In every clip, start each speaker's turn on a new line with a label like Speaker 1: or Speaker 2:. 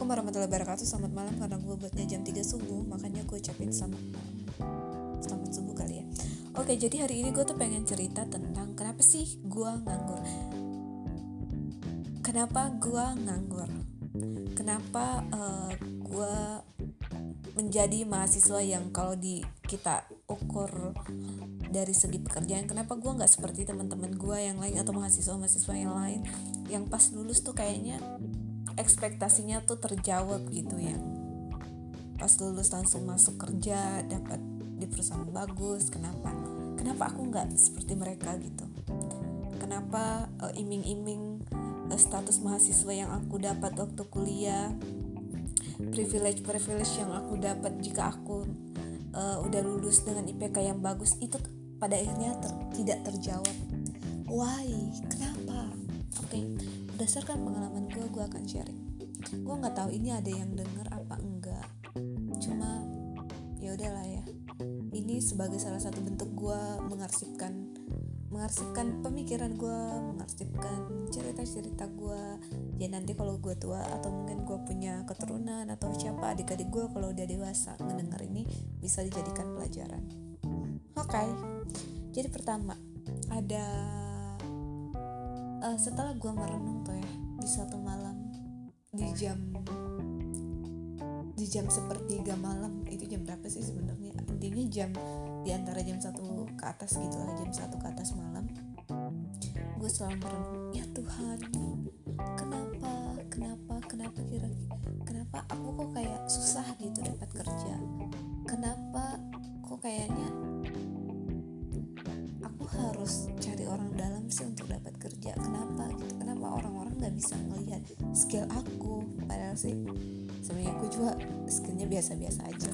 Speaker 1: Assalamualaikum warahmatullahi wabarakatuh. Selamat malam. Karena gue buatnya jam 3 subuh Makanya gue ucapin selamat malam Selamat subuh kali ya. Oke jadi hari ini gue tuh pengen cerita tentang Kenapa sih gue nganggur? Kenapa gue nganggur? Kenapa uh, eh, gue menjadi mahasiswa yang kalau di kita ukur dari segi pekerjaan kenapa gue nggak seperti teman-teman gue yang lain atau mahasiswa-mahasiswa yang lain yang pas lulus tuh kayaknya ekspektasinya tuh terjawab gitu ya. Pas lulus langsung masuk kerja dapat di perusahaan bagus kenapa? Kenapa aku nggak seperti mereka gitu? Kenapa uh, iming-iming uh, status mahasiswa yang aku dapat waktu kuliah privilege privilege yang aku dapat jika aku uh, udah lulus dengan IPK yang bagus itu pada akhirnya ter tidak terjawab. Why? Kenapa? Oke. okay berdasarkan pengalaman gue gue akan sharing. Gue nggak tahu ini ada yang denger apa enggak. Cuma ya udahlah ya. Ini sebagai salah satu bentuk gue mengarsipkan mengarsipkan pemikiran gue mengarsipkan cerita-cerita gue ya nanti kalau gue tua atau mungkin gue punya keturunan atau siapa adik-adik gue kalau udah dewasa mendengar ini bisa dijadikan pelajaran. Oke. Okay. jadi pertama ada uh, setelah gue merenung tuh ya di suatu malam di jam di jam sepertiga malam itu jam berapa sih sebenarnya? Intinya jam di antara jam satu ke atas gitu lah jam satu ke atas malam gue selalu merenung ya Tuhan kenapa kenapa kenapa kira kenapa aku kok kayak susah gitu dapat kerja? Kenapa kok kayaknya aku harus dapat kerja kenapa gitu? Kenapa orang-orang nggak bisa ngelihat skill aku? Padahal sih sebenarnya aku juga skillnya biasa-biasa aja.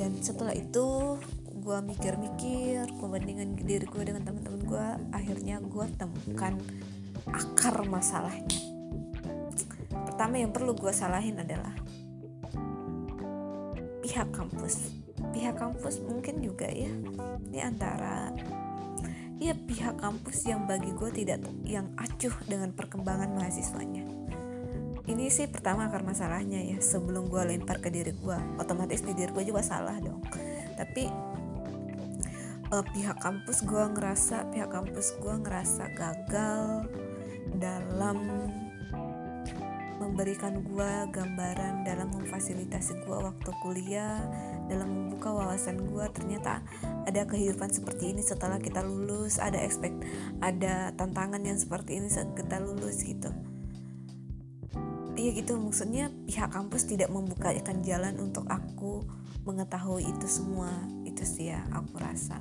Speaker 1: Dan setelah itu gue mikir-mikir perbandingan diri gue dengan teman-teman gue akhirnya gue temukan akar masalahnya. Pertama yang perlu gue salahin adalah pihak kampus. Pihak kampus mungkin juga ya ini antara ya pihak kampus yang bagi gue tidak yang acuh dengan perkembangan mahasiswanya. Ini sih pertama akar masalahnya ya sebelum gue lempar ke diri gue otomatis di diri gue juga salah dong. Tapi uh, pihak kampus gue ngerasa pihak kampus gue ngerasa gagal dalam memberikan gue gambaran dalam memfasilitasi gue waktu kuliah dalam membuka wawasan gue ternyata ada kehidupan seperti ini setelah kita lulus ada expect ada tantangan yang seperti ini saat kita lulus gitu. Iya gitu. Maksudnya pihak kampus tidak membukakan jalan untuk aku mengetahui itu semua. Itu sih ya aku rasa.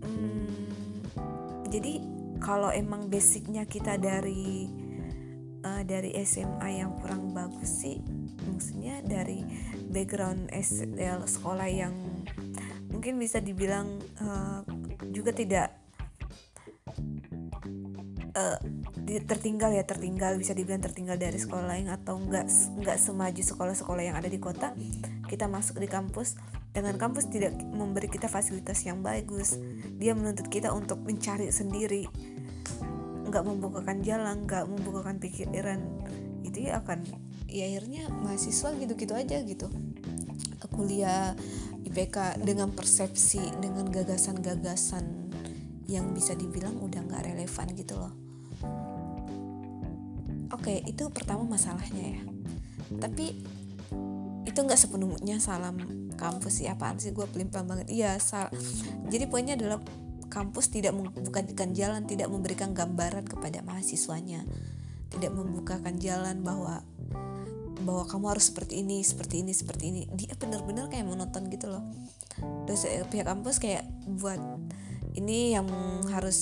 Speaker 1: Hmm, jadi kalau emang basicnya kita dari uh, dari SMA yang kurang bagus sih maksudnya dari background SL sekolah yang mungkin bisa dibilang uh, juga tidak uh, tertinggal ya tertinggal bisa dibilang tertinggal dari sekolah lain atau enggak enggak semaju sekolah-sekolah yang ada di kota kita masuk di kampus. Dengan kampus tidak memberi kita fasilitas yang bagus. Dia menuntut kita untuk mencari sendiri nggak membukakan jalan nggak membukakan pikiran itu ya akan ya akhirnya mahasiswa gitu-gitu aja gitu. Kuliah IPK dengan persepsi dengan gagasan-gagasan yang bisa dibilang udah nggak relevan gitu loh. Oke itu pertama masalahnya ya. Tapi itu nggak sepenuhnya salam kampus sih apaan sih gue pelimpah banget. Iya sal jadi poinnya adalah kampus tidak membukakan jalan tidak memberikan gambaran kepada mahasiswanya. Tidak membukakan jalan bahwa bahwa kamu harus seperti ini seperti ini seperti ini. Dia benar-benar kayak menonton gitu loh. Terus eh, pihak kampus kayak buat ini yang harus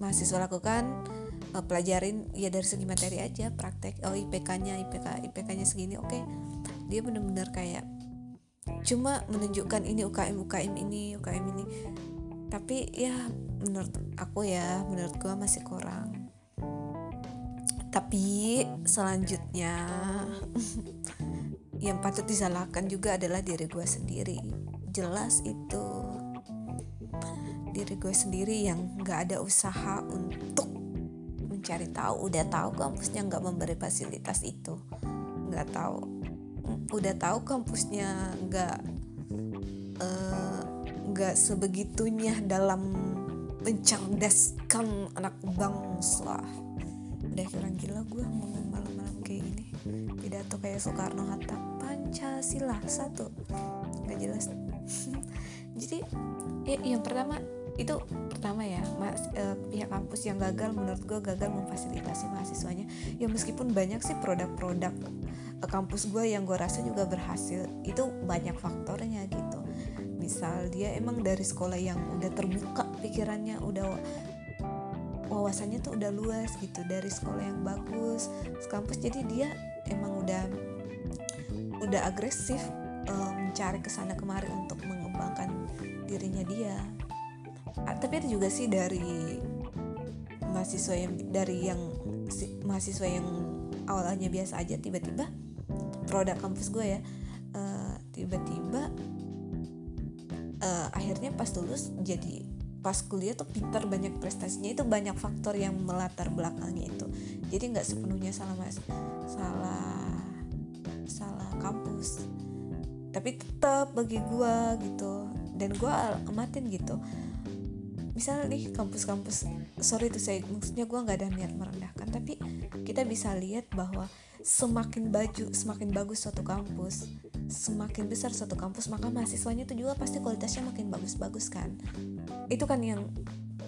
Speaker 1: mahasiswa lakukan uh, pelajarin ya dari segi materi aja praktek oh IPK-nya IPK IPK-nya segini. Oke. Okay. dia benar-benar kayak cuma menunjukkan ini UKM UKM ini UKM ini tapi ya menurut aku ya menurut gua masih kurang. Tapi selanjutnya yang patut disalahkan juga adalah diri gue sendiri. Jelas itu diri gue sendiri yang gak ada usaha untuk mencari tahu. Udah tahu kampusnya nggak memberi fasilitas itu. Nggak tahu. Udah tahu kampusnya nggak eh, nggak sebegitunya dalam mencerdaskan anak bangsa. Udah kurang gila gue ngomong malam-malam kayak gini. Pidato kayak Soekarno Hatta. Pancasila satu. Nggak jelas. Jadi ya, yang pertama itu pertama ya mas, eh, pihak kampus yang gagal menurut gue gagal memfasilitasi mahasiswanya. Ya meskipun banyak sih produk-produk eh, kampus gue yang gue rasa juga berhasil. Itu banyak faktornya gitu misal dia emang dari sekolah yang udah terbuka pikirannya udah wawasannya tuh udah luas gitu dari sekolah yang bagus kampus jadi dia emang udah udah agresif uh, mencari ke sana kemari untuk mengembangkan dirinya dia. Tapi ada juga sih dari mahasiswa yang dari yang si, mahasiswa yang awalnya biasa aja tiba-tiba produk kampus gue ya uh, tiba-tiba uh, akhirnya pas lulus jadi pas kuliah tuh pintar banyak prestasinya itu banyak faktor yang melatar belakangnya itu. Jadi nggak sepenuhnya salah mas salah salah kampus. Tapi tetap bagi gue gitu. Dan gue amatin gitu. Misalnya nih kampus-kampus sorry itu saya maksudnya gue nggak ada niat merendahkan tapi kita bisa lihat bahwa semakin baju semakin bagus suatu kampus semakin besar suatu kampus maka mahasiswanya itu juga pasti kualitasnya makin bagus-bagus kan. Itu kan yang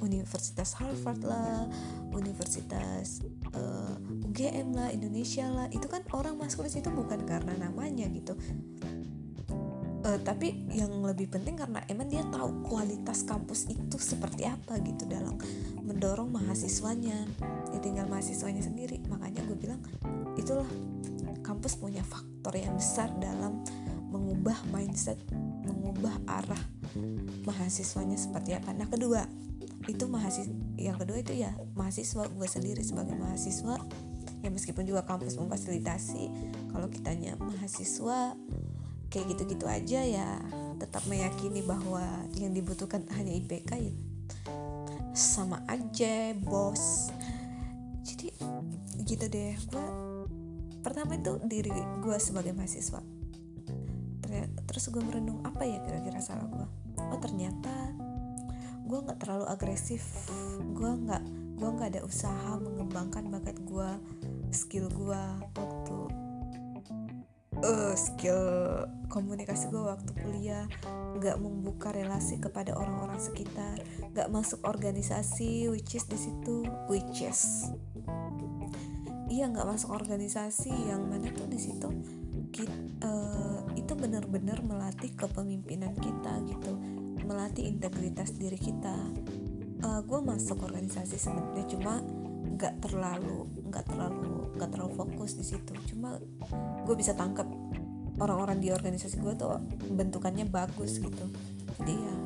Speaker 1: Universitas Harvard lah, Universitas uh, eh, UGM lah, Indonesia lah, itu kan orang masuk ke situ bukan karena namanya gitu, uh, tapi yang lebih penting karena emang dia tahu kualitas kampus itu seperti apa gitu dalam mendorong mahasiswanya. Ya tinggal mahasiswanya sendiri. Makanya gue bilang itulah kampus punya faktor yang besar dalam mengubah mindset mengubah arah mahasiswanya seperti apa. Nah kedua itu mahasiswa yang kedua itu ya mahasiswa. Gue sendiri sebagai mahasiswa ya meskipun juga kampus memfasilitasi kalau kitanya mahasiswa kayak gitu-gitu aja ya tetap meyakini bahwa yang dibutuhkan hanya IPK ya sama aja bos. Jadi gitu deh. Gue pertama itu diri gue sebagai mahasiswa. Terus gue merenung apa ya kira-kira salah gue oh ternyata gue nggak terlalu agresif. Gue nggak gue nggak ada usaha mengembangkan bakat gue skill gue waktu uh, skill komunikasi gue waktu kuliah. Nggak membuka relasi kepada orang-orang sekitar. Nggak masuk organisasi which is di situ which is iya nggak masuk organisasi yang mana tuh di situ uh, itu benar-benar melatih kepemimpinan kita gitu. Melatih integritas diri kita. Uh, eh, gue masuk organisasi sebenarnya cuma nggak terlalu nggak terlalu nggak terlalu fokus di situ. Cuma gue bisa tangkap orang-orang di organisasi gue tuh bentukannya bagus gitu. Jadi ya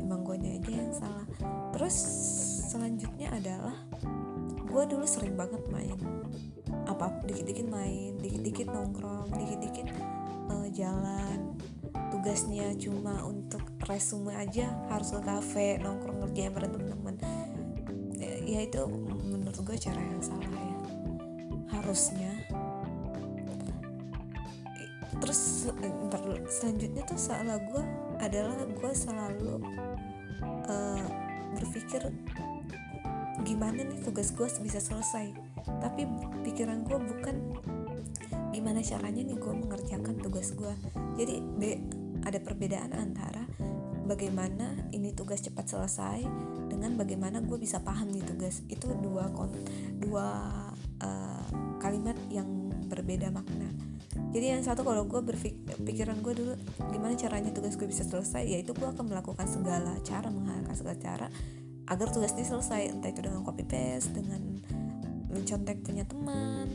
Speaker 1: emang gue aja yang salah. Terus selanjutnya adalah gue dulu sering banget main. Apa dikit-dikit main dikit-dikit nongkrong dikit-dikit uh, jalan. Tugasnya cuma untuk resume aja harus ke kafe nongkrong ngerjain bareng temen-temen. Ya, ya itu menurut gue cara yang salah ya. Harusnya terus ntar selanjutnya tuh salah gue adalah gue selalu uh, berpikir gimana nih tugas gue bisa selesai? Tapi pikiran gue bukan gimana caranya nih gue mengerjakan tugas gue jadi be ada perbedaan antara bagaimana ini tugas cepat selesai dengan bagaimana gue bisa paham nih tugas. Itu dua kon dua uh, kalimat yang berbeda makna. Jadi yang satu kalau gue berpikiran gue dulu gimana caranya tugas gue bisa selesai yaitu gue akan melakukan segala cara menghalalkan segala cara agar tugas ini selesai entah itu dengan copy paste dengan mencontek punya teman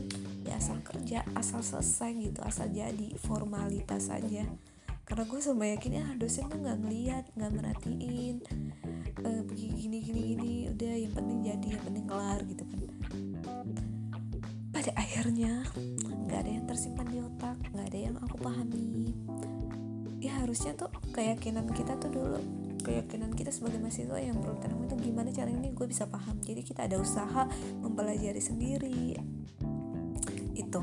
Speaker 1: ya asal kerja asal selesai gitu asal jadi formalitas saja karena gue sama yakin ya dosen tuh nggak ngeliat nggak merhatiin uh, gini gini gini udah yang penting jadi yang penting kelar gitu kan. Pada akhirnya nggak ada yang tersimpan di otak nggak ada yang aku pahami. Ya harusnya tuh keyakinan kita tuh dulu keyakinan kita sebagai mahasiswa yang perlu tanam itu gimana cara ini gue bisa paham? Jadi kita ada usaha mempelajari sendiri. Itu.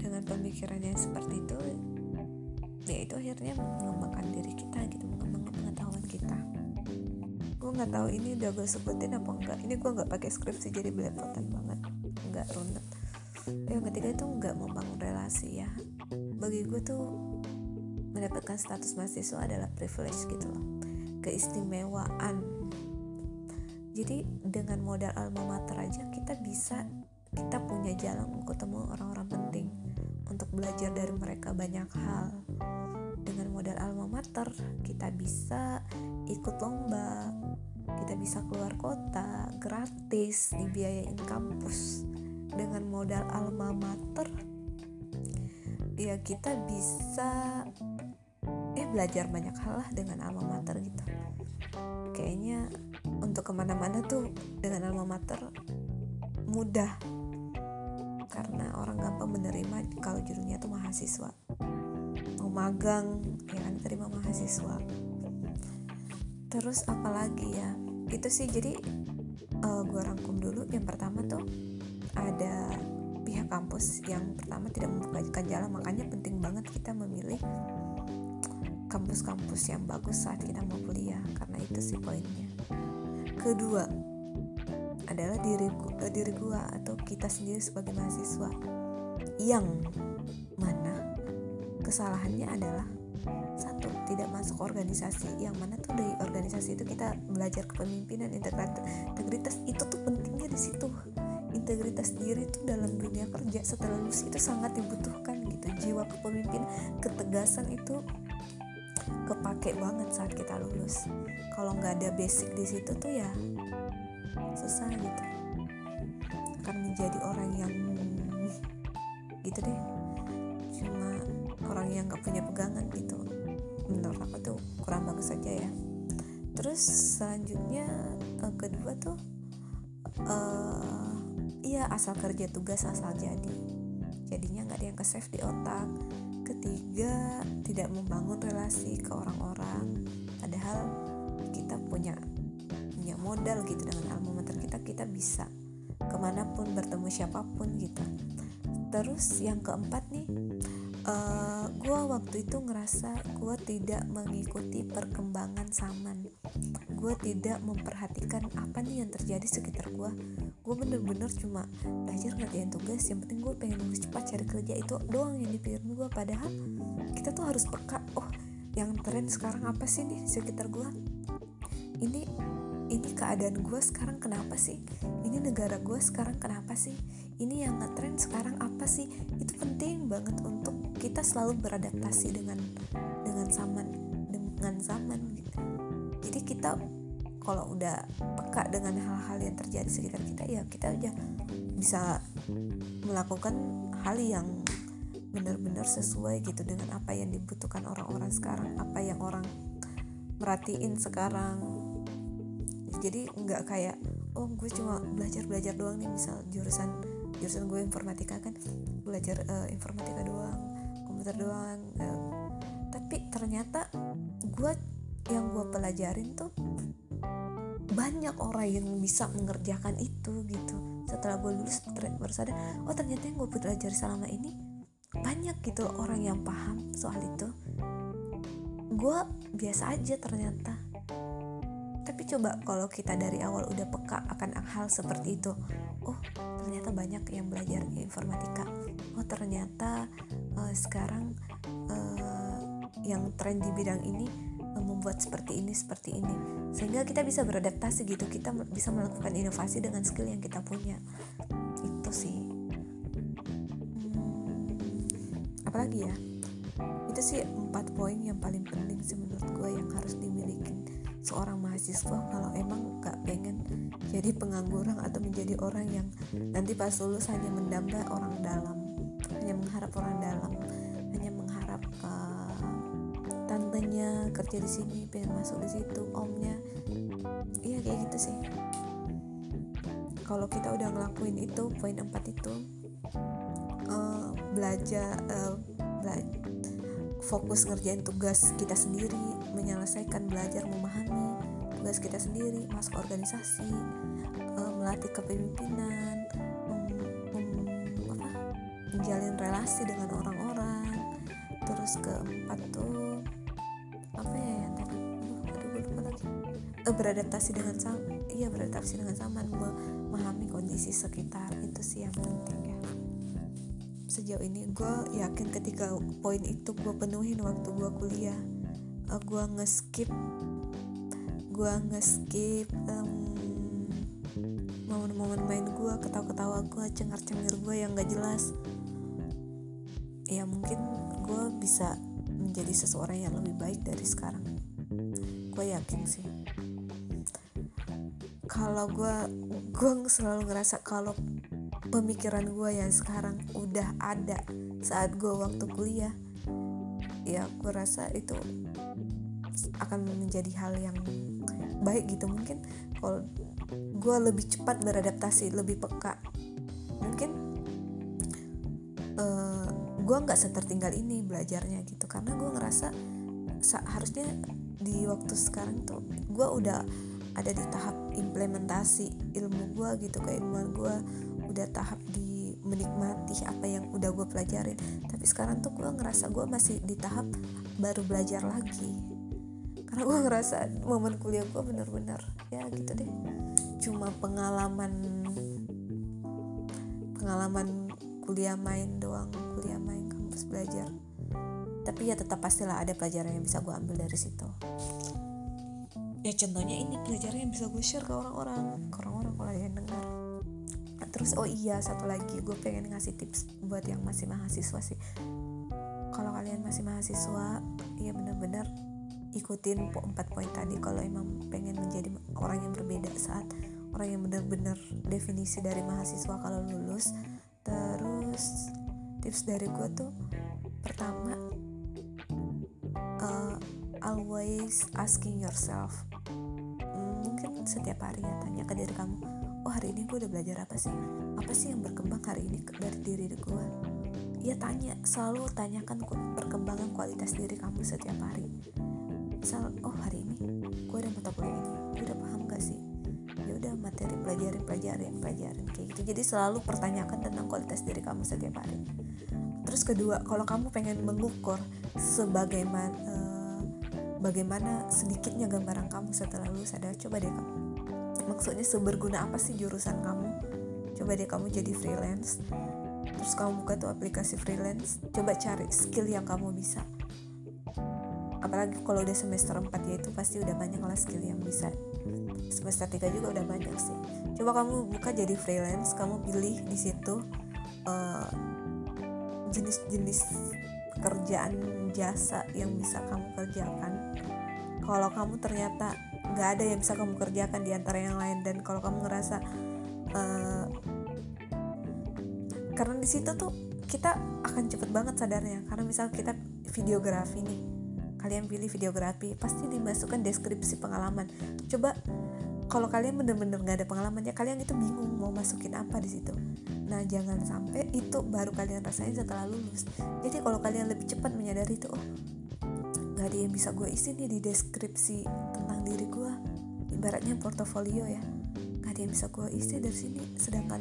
Speaker 1: Dengan pemikiran yang seperti itu ya itu akhirnya mengembangkan diri kita gitu mengembangkan pengetahuan kita. Gue nggak tahu ini udah gue sebutin apa enggak. Ini gue nggak pakai skripsi jadi belepotan banget. Nggak runut. Yang ketiga itu nggak membangun relasi ya. Bagi gue tuh mendapatkan status mahasiswa adalah privilege gitu loh. Keistimewaan. Jadi dengan modal alma mater aja kita bisa kita punya jalan untuk ketemu orang-orang penting untuk belajar dari mereka banyak hal. Dengan modal alma mater kita bisa ikut lomba kita bisa keluar kota gratis dibiayain kampus. Dengan modal alma mater ya kita bisa belajar banyak hal lah dengan alma mater gitu. Kayaknya untuk ke mana-mana tuh dengan alma mater mudah. Karena orang gampang menerima kalau judulnya tuh mahasiswa. Mau magang ya kan terima mahasiswa. Terus apalagi ya? Itu sih jadi uh, eh, gue rangkum dulu. Yang pertama tuh ada pihak kampus yang pertama tidak membukakan jalan. Makanya penting banget kita memilih kampus-kampus yang bagus saat kita mau kuliah karena itu sih poinnya. Kedua adalah diri uh, diri gua atau kita sendiri sebagai mahasiswa yang mana kesalahannya adalah satu tidak masuk organisasi yang mana tuh dari organisasi itu kita belajar kepemimpinan integritas itu tuh pentingnya di situ. Integritas diri tuh dalam dunia kerja setelah lulus itu sangat dibutuhkan gitu. Jiwa kepemimpinan ketegasan itu kepake banget saat kita lulus. Kalau nggak ada basic di situ tuh ya susah gitu. Akan menjadi orang yang gitu deh. Cuma orang yang nggak punya pegangan gitu. Menurut aku tuh kurang bagus saja ya. Terus selanjutnya uh, kedua tuh uh, iya asal kerja tugas asal jadi. Jadinya nggak ada yang ke save di otak ketiga tidak membangun relasi ke orang-orang. Padahal kita punya punya modal gitu dengan alma mater kita kita bisa ke mana pun bertemu siapa pun gitu. Terus yang keempat nih uh, eh, gue waktu itu ngerasa gue tidak mengikuti perkembangan zaman. Gue tidak memperhatikan apa nih yang terjadi sekitar gue gue bener-bener cuma belajar ngerjain tugas yang penting gue pengen lulus cepat cari kerja itu doang yang dipikirin gue padahal kita tuh harus peka oh yang tren sekarang apa sih nih sekitar gue ini ini keadaan gue sekarang kenapa sih? Ini negara gue sekarang kenapa sih? Ini yang ngetren sekarang apa sih? Itu penting banget untuk kita selalu beradaptasi dengan dengan zaman dengan zaman. Jadi kita kalau udah peka dengan hal-hal yang terjadi sekitar kita ya kita aja bisa melakukan hal yang benar-benar sesuai gitu dengan apa yang dibutuhkan orang-orang sekarang apa yang orang merhatiin sekarang. Jadi nggak kayak oh gue cuma belajar belajar doang nih misal jurusan jurusan gue informatika kan belajar uh, informatika doang komputer doang uh, tapi ternyata gue yang gue pelajarin tuh banyak orang yang bisa mengerjakan itu gitu. Setelah gue lulus baru sadar oh ternyata yang gue belajar selama ini banyak gitu orang yang paham soal itu. Gue biasa aja ternyata. Tapi coba kalau kita dari awal udah peka akan hal seperti itu oh ternyata banyak yang belajar informatika. Oh ternyata uh, sekarang uh, yang tren di bidang ini membuat seperti ini seperti ini. Sehingga kita bisa beradaptasi gitu. Kita bisa melakukan inovasi dengan skill yang kita punya. Itu sih. Hmm, apalagi ya? Itu sih empat poin yang paling penting sih menurut gue yang harus dimiliki seorang mahasiswa kalau emang gak pengen jadi pengangguran atau menjadi orang yang nanti pas lulus hanya mendamba orang dalam hanya mengharap orang dalam hanya mengharap uh, tantenya kerja di sini pengen masuk di situ omnya. Iya kayak gitu sih. Kalau kita udah ngelakuin itu poin empat itu uh, belajar uh, bela fokus ngerjain tugas kita sendiri menyelesaikan belajar memahami tugas kita sendiri masuk organisasi uh, melatih kepemimpinan menjalin relasi dengan orang-orang. Terus keempat tuh apa ya yang tadi? Aduh gue lupa lagi. Uh, beradaptasi dengan sam iya beradaptasi dengan zaman. Memahami kondisi sekitar itu sih yang penting ya. Sejauh ini gue yakin ketika poin itu gue penuhin waktu gue kuliah uh, gue ngeskip gue ngeskip um, momen-momen main gue ketawa-ketawa gue cengar-cengir gue yang gak jelas. Ya mungkin gue bisa menjadi seseorang yang lebih baik dari sekarang. Gue yakin sih. Kalau gue gue selalu ngerasa kalau pemikiran gue yang sekarang udah ada saat gue waktu kuliah ya gue rasa itu akan menjadi hal yang baik gitu. Mungkin kalau gue lebih cepat beradaptasi lebih peka. Mungkin gue nggak setertinggal ini belajarnya gitu. Karena gue ngerasa seharusnya di waktu sekarang tuh gue udah ada di tahap implementasi ilmu gue gitu keilmuan gue udah tahap di menikmati apa yang udah gue pelajarin. Tapi sekarang tuh gue ngerasa gue masih di tahap baru belajar lagi. Karena gue ngerasa momen kuliah gue bener-bener ya gitu deh. Cuma pengalaman pengalaman kuliah main doang kuliah main kampus belajar. Tapi ya tetap pastilah ada pelajaran yang bisa gue ambil dari situ. Ya contohnya ini pelajaran yang bisa gue share ke orang-orang ke orang-orang kalau ada yang dengar. Nah, terus oh iya satu lagi gue pengen ngasih tips buat yang masih mahasiswa sih. Kalau kalian masih mahasiswa ya bener-bener ikutin empat poin tadi. Kalau emang pengen menjadi orang yang berbeda saat orang yang benar-benar definisi dari mahasiswa kalau lulus terus tips dari gue tuh pertama uh, always asking yourself hmm, mungkin setiap hari ya tanya ke diri kamu oh hari ini gue udah belajar apa sih? Apa sih yang berkembang hari ini dari diri gue ya tanya selalu tanyakan perkembangan kualitas diri kamu setiap hari. Misal oh hari ini gue ada mata kuliah ini gue udah paham gak sih udah materi pelajarin pelajarin pelajarin kayak gitu. Jadi selalu pertanyakan tentang kualitas diri kamu setiap hari. Terus kedua kalau kamu pengen mengukur sebagaimana uh, bagaimana sedikitnya gambaran kamu setelah lulus ada coba deh kamu. Maksudnya seberguna apa sih jurusan kamu? Coba deh kamu jadi freelance. Terus kamu buka tuh aplikasi freelance. Coba cari skill yang kamu bisa apalagi kalau udah semester 4 ya itu pasti udah banyak lah skill yang bisa. Semester 3 juga udah banyak sih. Coba kamu buka jadi freelance kamu pilih di situ uh, jenis-jenis pekerjaan jasa yang bisa kamu kerjakan. Kalau kamu ternyata nggak ada yang bisa kamu kerjakan di antara yang lain dan kalau kamu ngerasa uh, karena di situ tuh kita akan cepet banget sadarnya. Karena misal kita videografi nih kalian pilih videografi pasti dimasukkan deskripsi pengalaman. Coba kalau kalian bener-bener nggak ada pengalamannya kalian itu bingung mau masukin apa di situ. Nah jangan sampai itu baru kalian rasain setelah lulus. Jadi kalau kalian lebih cepat menyadari itu oh nggak ada yang bisa gue isi nih di deskripsi tentang diri gue ibaratnya portofolio ya. Nggak ada yang bisa gue isi dari sini. Sedangkan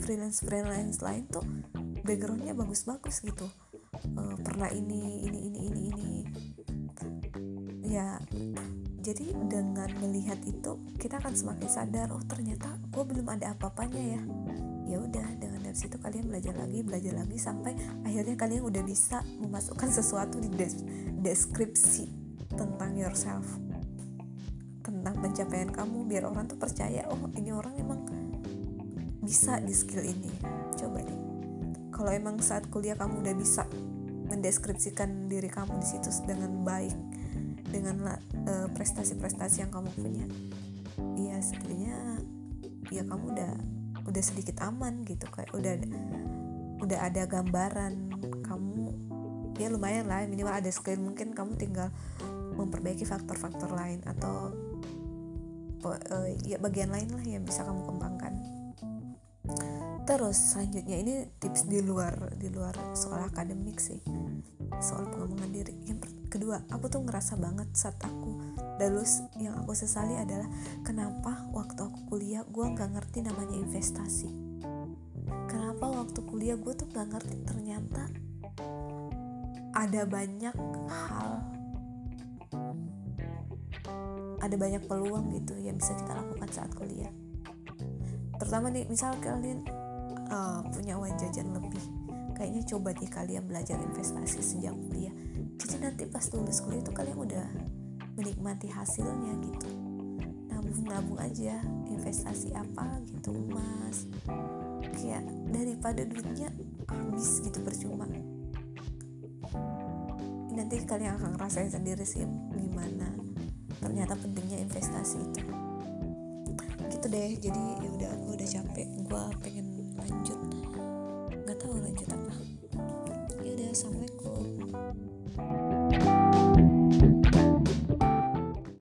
Speaker 1: freelance freelance lain tuh backgroundnya bagus-bagus gitu uh, pernah ini ini ini ini ini. Ya jadi dengan melihat itu kita akan semakin sadar oh ternyata gue belum ada apa-apanya ya. Ya udah dengan dari situ kalian belajar lagi belajar lagi sampai akhirnya kalian udah bisa memasukkan sesuatu di des deskripsi tentang yourself. Tentang pencapaian kamu biar orang tuh percaya oh ini orang emang bisa di skill ini. Coba deh kalau emang saat kuliah kamu udah bisa mendeskripsikan diri kamu di situ dengan baik dengan uh, prestasi-prestasi yang kamu punya ya sebenarnya ya kamu udah udah sedikit aman gitu kayak udah udah ada gambaran kamu ya lumayan lah minimal ada skill mungkin kamu tinggal memperbaiki faktor-faktor lain atau uh, ya bagian lain lah yang bisa kamu kembangkan terus selanjutnya. Ini tips di luar di luar sekolah akademik sih. Soal pengembangan diri. Yang kedua aku tuh ngerasa banget saat aku lulus yang aku sesali adalah kenapa waktu aku kuliah gue nggak ngerti namanya investasi. Kenapa waktu kuliah gue tuh nggak ngerti ternyata ada banyak hal ada banyak peluang gitu yang bisa kita lakukan saat kuliah. Terutama nih misal kalian punya uang jajan lebih. Kayaknya coba nih kalian belajar investasi sejak kuliah. Jadi nanti pas lulus kuliah itu kalian udah menikmati hasilnya gitu. Nabung-nabung aja investasi apa gitu emas. Kayak daripada duitnya habis gitu percuma. Nanti kalian akan ngerasain sendiri sih gimana ternyata pentingnya investasi itu. Gitu deh jadi ya udah gue udah capek. Gue pengen